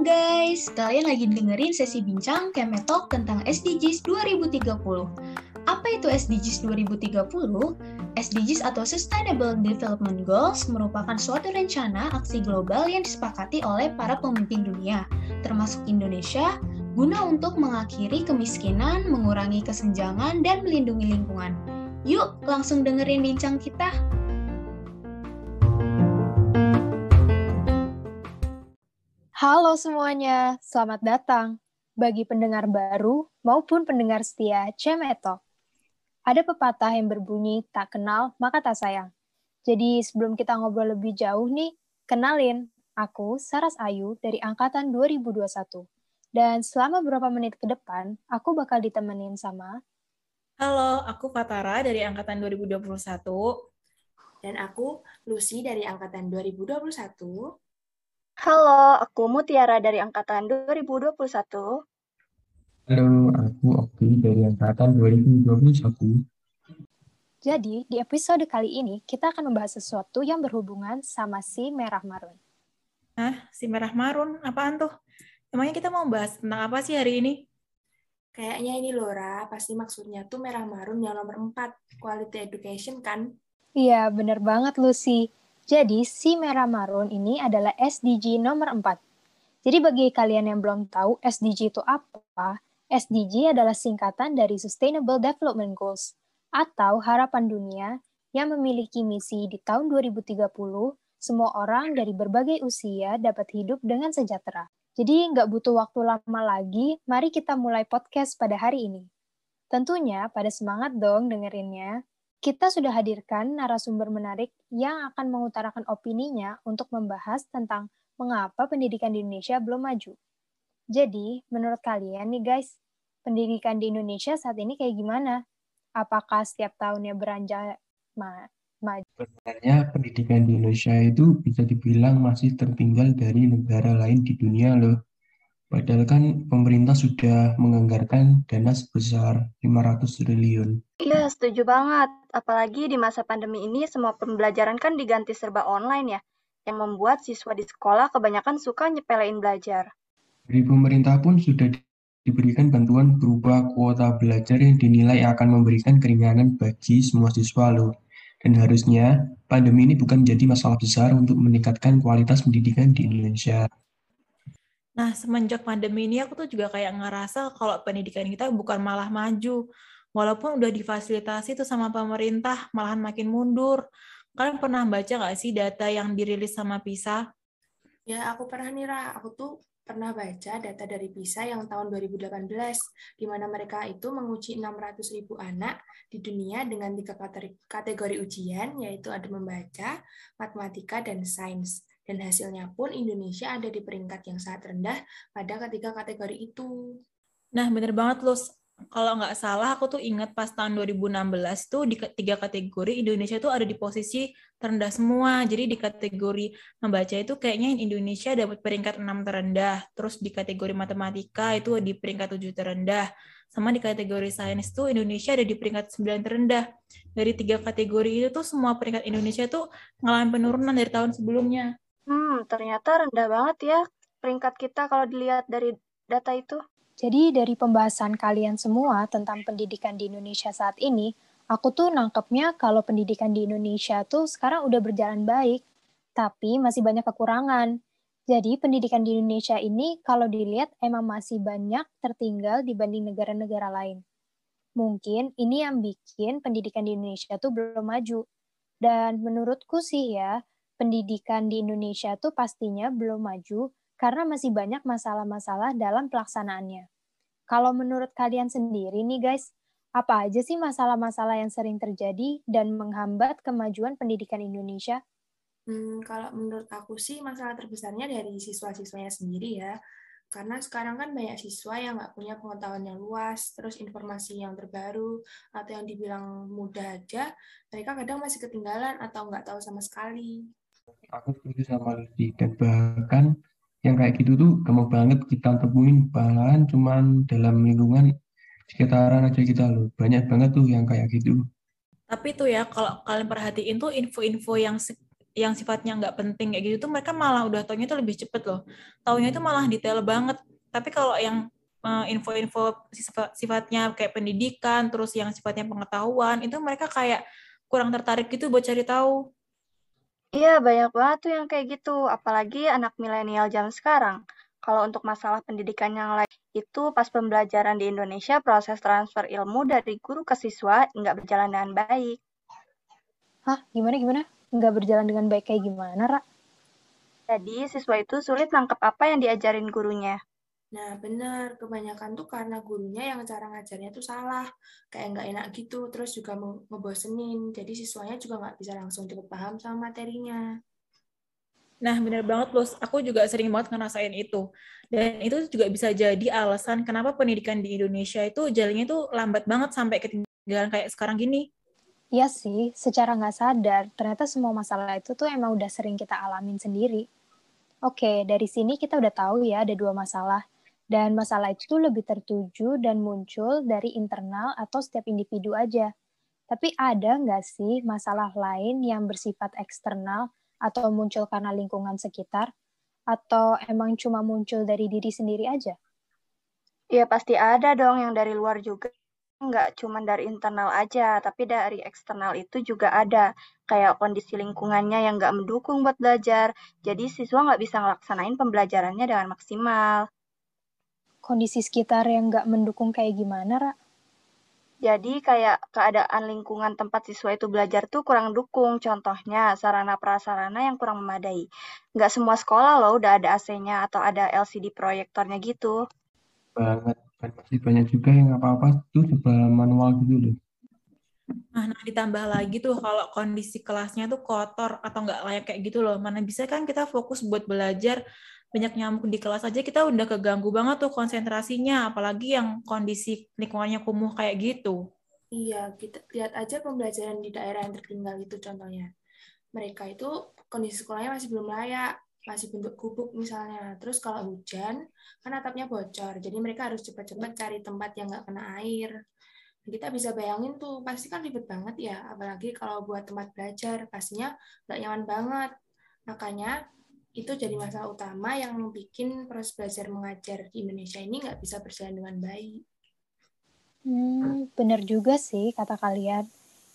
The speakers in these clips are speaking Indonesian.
Guys, kalian lagi dengerin sesi bincang Kemetok tentang SDGs 2030. Apa itu SDGs 2030? SDGs atau Sustainable Development Goals merupakan suatu rencana aksi global yang disepakati oleh para pemimpin dunia, termasuk Indonesia, guna untuk mengakhiri kemiskinan, mengurangi kesenjangan, dan melindungi lingkungan. Yuk, langsung dengerin bincang kita. Halo semuanya, selamat datang bagi pendengar baru maupun pendengar setia Cemetok. Ada pepatah yang berbunyi tak kenal maka tak sayang. Jadi sebelum kita ngobrol lebih jauh nih, kenalin, aku Saras Ayu dari angkatan 2021. Dan selama beberapa menit ke depan, aku bakal ditemenin sama Halo, aku Fatara dari angkatan 2021. Dan aku Lucy dari angkatan 2021. Halo, aku Mutiara dari Angkatan 2021. Halo, aku Oki dari Angkatan 2021. Jadi, di episode kali ini kita akan membahas sesuatu yang berhubungan sama si merah marun. Hah? Si merah marun? Apaan tuh? Emangnya kita mau bahas tentang apa sih hari ini? Kayaknya ini Lora, pasti maksudnya tuh merah marun yang nomor 4, quality education kan? Iya, bener banget Lucy. Jadi, si merah marun ini adalah SDG nomor 4. Jadi bagi kalian yang belum tahu SDG itu apa, SDG adalah singkatan dari Sustainable Development Goals atau harapan dunia yang memiliki misi di tahun 2030 semua orang dari berbagai usia dapat hidup dengan sejahtera. Jadi nggak butuh waktu lama lagi, mari kita mulai podcast pada hari ini. Tentunya pada semangat dong dengerinnya. Kita sudah hadirkan narasumber menarik yang akan mengutarakan opininya untuk membahas tentang mengapa pendidikan di Indonesia belum maju. Jadi, menurut kalian nih guys, pendidikan di Indonesia saat ini kayak gimana? Apakah setiap tahunnya beranjak ma maju? Sebenarnya pendidikan di Indonesia itu bisa dibilang masih tertinggal dari negara lain di dunia loh. Padahal kan pemerintah sudah menganggarkan dana sebesar 500 triliun. Iya, setuju banget. Apalagi di masa pandemi ini semua pembelajaran kan diganti serba online ya, yang membuat siswa di sekolah kebanyakan suka nyepelein belajar. Dari pemerintah pun sudah diberikan bantuan berupa kuota belajar yang dinilai akan memberikan keringanan bagi semua siswa loh. Dan harusnya pandemi ini bukan menjadi masalah besar untuk meningkatkan kualitas pendidikan di Indonesia. Nah, semenjak pandemi ini aku tuh juga kayak ngerasa kalau pendidikan kita bukan malah maju. Walaupun udah difasilitasi tuh sama pemerintah, malahan makin mundur. Kalian pernah baca nggak sih data yang dirilis sama PISA? Ya, aku pernah nih, Ra. Aku tuh pernah baca data dari PISA yang tahun 2018, di mana mereka itu menguji 600 ribu anak di dunia dengan tiga kategori ujian, yaitu ada membaca, matematika, dan sains. Dan hasilnya pun Indonesia ada di peringkat yang sangat rendah pada ketiga kategori itu. Nah, bener banget, Lus. Kalau nggak salah, aku tuh ingat pas tahun 2016 tuh di tiga kategori Indonesia tuh ada di posisi terendah semua. Jadi di kategori membaca itu kayaknya Indonesia dapat peringkat 6 terendah. Terus di kategori matematika itu di peringkat 7 terendah. Sama di kategori sains tuh Indonesia ada di peringkat 9 terendah. Dari tiga kategori itu tuh semua peringkat Indonesia tuh mengalami penurunan dari tahun sebelumnya. Hmm, ternyata rendah banget ya peringkat kita kalau dilihat dari data itu. Jadi dari pembahasan kalian semua tentang pendidikan di Indonesia saat ini, aku tuh nangkepnya kalau pendidikan di Indonesia tuh sekarang udah berjalan baik, tapi masih banyak kekurangan. Jadi pendidikan di Indonesia ini kalau dilihat emang masih banyak tertinggal dibanding negara-negara lain. Mungkin ini yang bikin pendidikan di Indonesia tuh belum maju. Dan menurutku sih ya, pendidikan di Indonesia tuh pastinya belum maju karena masih banyak masalah-masalah dalam pelaksanaannya. Kalau menurut kalian sendiri nih guys, apa aja sih masalah-masalah yang sering terjadi dan menghambat kemajuan pendidikan Indonesia? Hmm, kalau menurut aku sih masalah terbesarnya dari siswa-siswanya sendiri ya. Karena sekarang kan banyak siswa yang nggak punya pengetahuan yang luas, terus informasi yang terbaru, atau yang dibilang mudah aja, mereka kadang masih ketinggalan atau nggak tahu sama sekali aku setuju sama Lucy dan bahkan yang kayak gitu tuh gampang banget kita temuin bahkan cuman dalam lingkungan sekitaran aja kita loh banyak banget tuh yang kayak gitu tapi tuh ya kalau kalian perhatiin tuh info-info yang yang sifatnya nggak penting kayak gitu tuh mereka malah udah taunya tuh lebih cepet loh. Taunya itu malah detail banget. Tapi kalau yang eh, info-info sifatnya kayak pendidikan, terus yang sifatnya pengetahuan, itu mereka kayak kurang tertarik gitu buat cari tahu. Iya, banyak banget tuh yang kayak gitu. Apalagi anak milenial jam sekarang. Kalau untuk masalah pendidikan yang lain, itu pas pembelajaran di Indonesia, proses transfer ilmu dari guru ke siswa nggak berjalan dengan baik. Hah? Gimana-gimana? nggak berjalan dengan baik kayak gimana, Ra? Jadi, siswa itu sulit nangkep apa yang diajarin gurunya. Nah, benar. Kebanyakan tuh karena gurunya yang cara ngajarnya tuh salah. Kayak nggak enak gitu, terus juga ngebosenin. Jadi siswanya juga nggak bisa langsung cepet paham sama materinya. Nah, benar banget, Los. Aku juga sering banget ngerasain itu. Dan itu juga bisa jadi alasan kenapa pendidikan di Indonesia itu jalannya itu lambat banget sampai ketinggalan kayak sekarang gini. Iya sih, secara nggak sadar, ternyata semua masalah itu tuh emang udah sering kita alamin sendiri. Oke, dari sini kita udah tahu ya ada dua masalah. Dan masalah itu lebih tertuju dan muncul dari internal atau setiap individu aja. Tapi ada nggak sih masalah lain yang bersifat eksternal atau muncul karena lingkungan sekitar? Atau emang cuma muncul dari diri sendiri aja? Iya pasti ada dong yang dari luar juga nggak cuma dari internal aja, tapi dari eksternal itu juga ada. Kayak kondisi lingkungannya yang nggak mendukung buat belajar, jadi siswa nggak bisa ngelaksanain pembelajarannya dengan maksimal. Kondisi sekitar yang nggak mendukung kayak gimana, Ra? Jadi kayak keadaan lingkungan tempat siswa itu belajar tuh kurang dukung. Contohnya sarana prasarana yang kurang memadai. Nggak semua sekolah loh udah ada AC-nya atau ada LCD proyektornya gitu. Banget kan masih banyak juga yang apa-apa tuh coba manual gitu loh. Nah, nah, ditambah lagi tuh kalau kondisi kelasnya tuh kotor atau nggak layak kayak gitu loh. Mana bisa kan kita fokus buat belajar, banyak nyamuk di kelas aja kita udah keganggu banget tuh konsentrasinya, apalagi yang kondisi lingkungannya kumuh kayak gitu. Iya, kita lihat aja pembelajaran di daerah yang tertinggal itu contohnya. Mereka itu kondisi sekolahnya masih belum layak, masih bentuk gubuk misalnya. Terus kalau hujan, kan atapnya bocor. Jadi mereka harus cepat-cepat cari tempat yang nggak kena air. Kita bisa bayangin tuh, pasti kan ribet banget ya. Apalagi kalau buat tempat belajar, pastinya nggak nyaman banget. Makanya itu jadi masalah utama yang bikin proses belajar mengajar di Indonesia ini nggak bisa berjalan dengan baik. Hmm, benar juga sih kata kalian.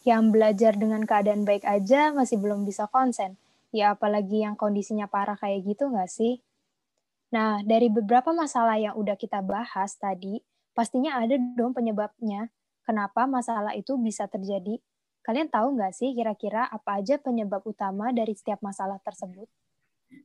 Yang belajar dengan keadaan baik aja masih belum bisa konsen Ya apalagi yang kondisinya parah kayak gitu nggak sih? Nah, dari beberapa masalah yang udah kita bahas tadi, pastinya ada dong penyebabnya. Kenapa masalah itu bisa terjadi? Kalian tahu nggak sih kira-kira apa aja penyebab utama dari setiap masalah tersebut?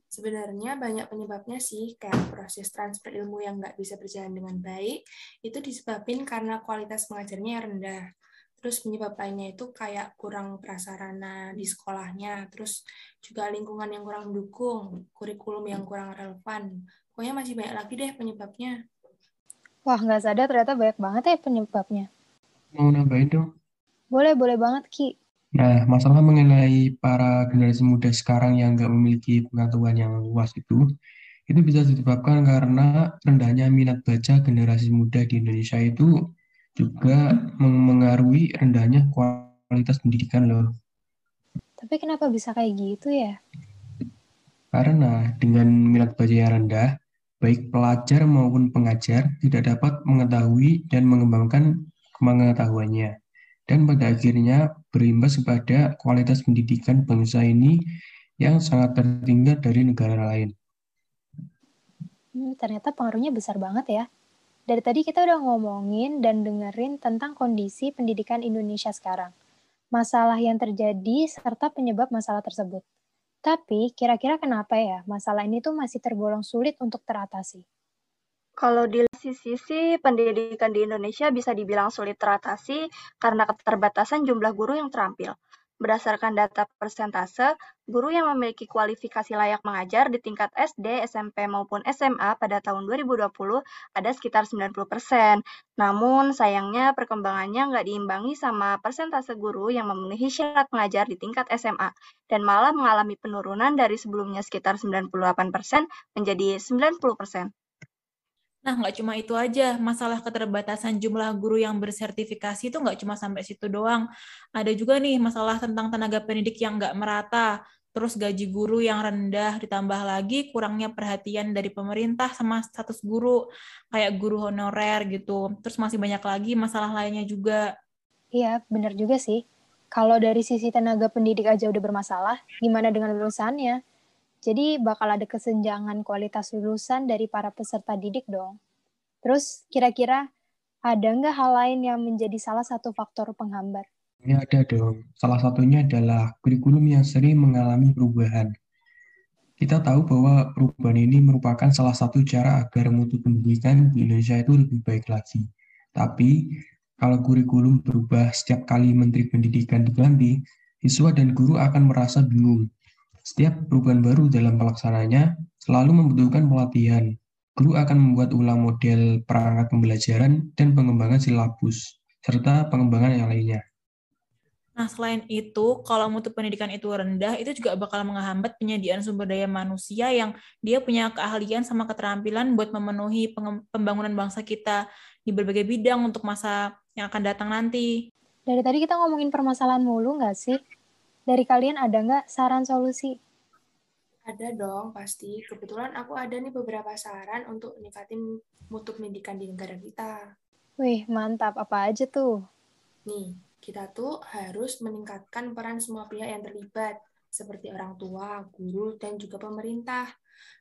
Sebenarnya banyak penyebabnya sih, kayak proses transfer ilmu yang nggak bisa berjalan dengan baik, itu disebabkan karena kualitas pengajarnya yang rendah. Terus penyebab lainnya itu kayak kurang prasarana di sekolahnya, terus juga lingkungan yang kurang mendukung, kurikulum yang kurang relevan. Pokoknya masih banyak lagi deh penyebabnya. Wah, nggak sadar ternyata banyak banget ya penyebabnya. Mau nambahin dong? Boleh, boleh banget, Ki. Nah, masalah mengenai para generasi muda sekarang yang nggak memiliki pengetahuan yang luas itu, itu bisa disebabkan karena rendahnya minat baca generasi muda di Indonesia itu juga mengaruhi rendahnya kualitas pendidikan loh. Tapi kenapa bisa kayak gitu ya? Karena dengan minat baca yang rendah, baik pelajar maupun pengajar tidak dapat mengetahui dan mengembangkan pengetahuannya. Dan pada akhirnya berimbas kepada kualitas pendidikan bangsa ini yang sangat tertinggal dari negara lain. Hmm, ternyata pengaruhnya besar banget ya. Dari tadi kita udah ngomongin dan dengerin tentang kondisi pendidikan Indonesia sekarang, masalah yang terjadi serta penyebab masalah tersebut. Tapi kira-kira kenapa ya masalah ini tuh masih tergolong sulit untuk teratasi? Kalau di sisi pendidikan di Indonesia bisa dibilang sulit teratasi karena keterbatasan jumlah guru yang terampil. Berdasarkan data persentase, guru yang memiliki kualifikasi layak mengajar di tingkat SD, SMP, maupun SMA pada tahun 2020 ada sekitar 90%. Namun, sayangnya perkembangannya nggak diimbangi sama persentase guru yang memenuhi syarat mengajar di tingkat SMA, dan malah mengalami penurunan dari sebelumnya sekitar 98% menjadi 90%. Nah, nggak cuma itu aja, masalah keterbatasan jumlah guru yang bersertifikasi itu nggak cuma sampai situ doang. Ada juga nih masalah tentang tenaga pendidik yang nggak merata, terus gaji guru yang rendah, ditambah lagi kurangnya perhatian dari pemerintah sama status guru, kayak guru honorer gitu. Terus masih banyak lagi masalah lainnya juga. Iya, benar juga sih. Kalau dari sisi tenaga pendidik aja udah bermasalah, gimana dengan lulusannya? Jadi bakal ada kesenjangan kualitas lulusan dari para peserta didik dong. Terus kira-kira ada nggak hal lain yang menjadi salah satu faktor penghambat? Ya ada dong. Salah satunya adalah kurikulum yang sering mengalami perubahan. Kita tahu bahwa perubahan ini merupakan salah satu cara agar mutu pendidikan di Indonesia itu lebih baik lagi. Tapi, kalau kurikulum berubah setiap kali Menteri Pendidikan diganti, siswa dan guru akan merasa bingung. Setiap perubahan baru dalam pelaksananya selalu membutuhkan pelatihan. Guru akan membuat ulang model perangkat pembelajaran dan pengembangan silabus, serta pengembangan yang lainnya. Nah, selain itu, kalau mutu pendidikan itu rendah, itu juga bakal menghambat penyediaan sumber daya manusia yang dia punya keahlian sama keterampilan buat memenuhi pembangunan bangsa kita di berbagai bidang untuk masa yang akan datang nanti. Dari tadi kita ngomongin permasalahan mulu nggak sih? Dari kalian ada nggak saran solusi? Ada dong, pasti. Kebetulan aku ada nih beberapa saran untuk ningkatin mutu pendidikan di negara kita. Wih, mantap. Apa aja tuh? Nih, kita tuh harus meningkatkan peran semua pihak yang terlibat, seperti orang tua, guru, dan juga pemerintah.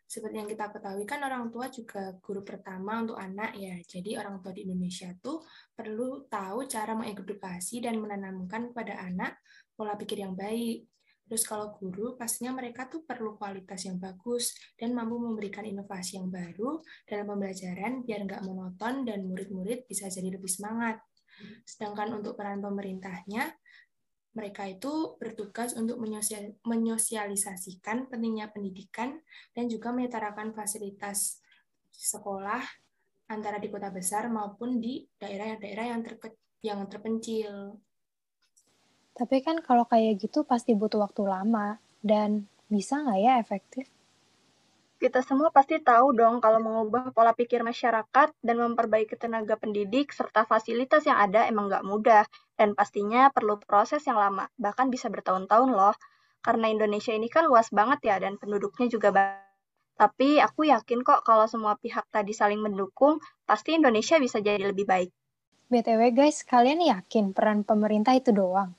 Seperti yang kita ketahui kan orang tua juga guru pertama untuk anak ya. Jadi orang tua di Indonesia tuh perlu tahu cara mengedukasi dan menanamkan kepada anak pola pikir yang baik. Terus kalau guru, pastinya mereka tuh perlu kualitas yang bagus dan mampu memberikan inovasi yang baru dalam pembelajaran biar nggak monoton dan murid-murid bisa jadi lebih semangat. Sedangkan untuk peran pemerintahnya, mereka itu bertugas untuk menyosialisasikan pentingnya pendidikan dan juga menyetarakan fasilitas sekolah antara di kota besar maupun di daerah-daerah yang, yang terpencil. Tapi kan kalau kayak gitu pasti butuh waktu lama dan bisa nggak ya efektif? Kita semua pasti tahu dong kalau mengubah pola pikir masyarakat dan memperbaiki tenaga pendidik serta fasilitas yang ada emang nggak mudah, dan pastinya perlu proses yang lama, bahkan bisa bertahun-tahun loh. Karena Indonesia ini kan luas banget ya, dan penduduknya juga banyak. Tapi aku yakin kok kalau semua pihak tadi saling mendukung, pasti Indonesia bisa jadi lebih baik. BTW guys, kalian yakin peran pemerintah itu doang?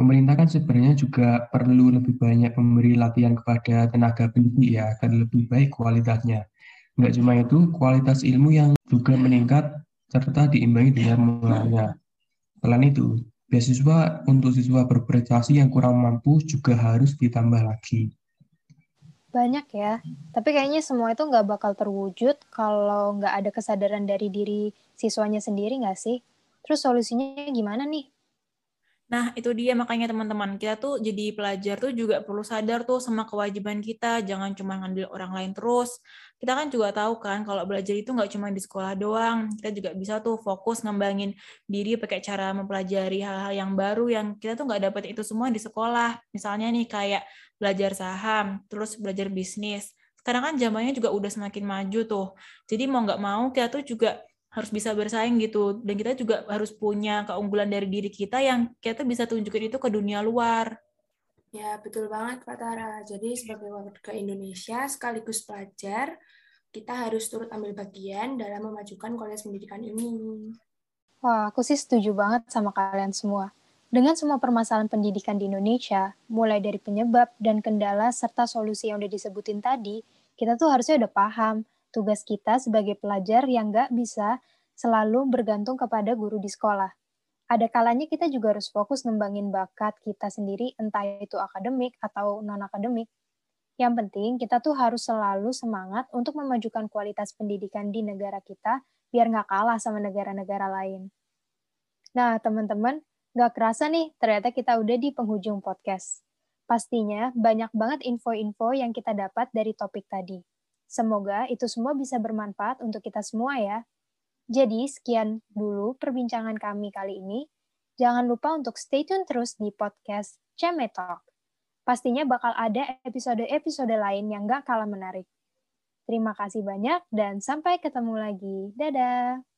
Pemerintah kan sebenarnya juga perlu lebih banyak memberi latihan kepada tenaga pendidik ya, agar lebih baik kualitasnya. Enggak cuma itu, kualitas ilmu yang juga meningkat serta diimbangi dengan mulanya. Selain itu, beasiswa untuk siswa berprestasi yang kurang mampu juga harus ditambah lagi. Banyak ya, tapi kayaknya semua itu nggak bakal terwujud kalau nggak ada kesadaran dari diri siswanya sendiri nggak sih? Terus solusinya gimana nih? Nah, itu dia makanya teman-teman, kita tuh jadi pelajar tuh juga perlu sadar tuh sama kewajiban kita, jangan cuma ngambil orang lain terus. Kita kan juga tahu kan kalau belajar itu nggak cuma di sekolah doang, kita juga bisa tuh fokus ngembangin diri pakai cara mempelajari hal-hal yang baru yang kita tuh nggak dapat itu semua di sekolah. Misalnya nih kayak belajar saham, terus belajar bisnis. Sekarang kan zamannya juga udah semakin maju tuh. Jadi mau nggak mau kita tuh juga harus bisa bersaing gitu dan kita juga harus punya keunggulan dari diri kita yang kita bisa tunjukin itu ke dunia luar. Ya, betul banget Pak Tara. Jadi sebagai warga Indonesia sekaligus pelajar, kita harus turut ambil bagian dalam memajukan kualitas pendidikan ini. Wah, aku sih setuju banget sama kalian semua. Dengan semua permasalahan pendidikan di Indonesia, mulai dari penyebab dan kendala serta solusi yang udah disebutin tadi, kita tuh harusnya udah paham tugas kita sebagai pelajar yang nggak bisa selalu bergantung kepada guru di sekolah. Ada kalanya kita juga harus fokus ngembangin bakat kita sendiri, entah itu akademik atau non-akademik. Yang penting, kita tuh harus selalu semangat untuk memajukan kualitas pendidikan di negara kita, biar nggak kalah sama negara-negara lain. Nah, teman-teman, nggak kerasa nih, ternyata kita udah di penghujung podcast. Pastinya banyak banget info-info yang kita dapat dari topik tadi. Semoga itu semua bisa bermanfaat untuk kita semua ya. Jadi, sekian dulu perbincangan kami kali ini. Jangan lupa untuk stay tune terus di podcast Ceme Talk. Pastinya bakal ada episode-episode lain yang gak kalah menarik. Terima kasih banyak dan sampai ketemu lagi. Dadah!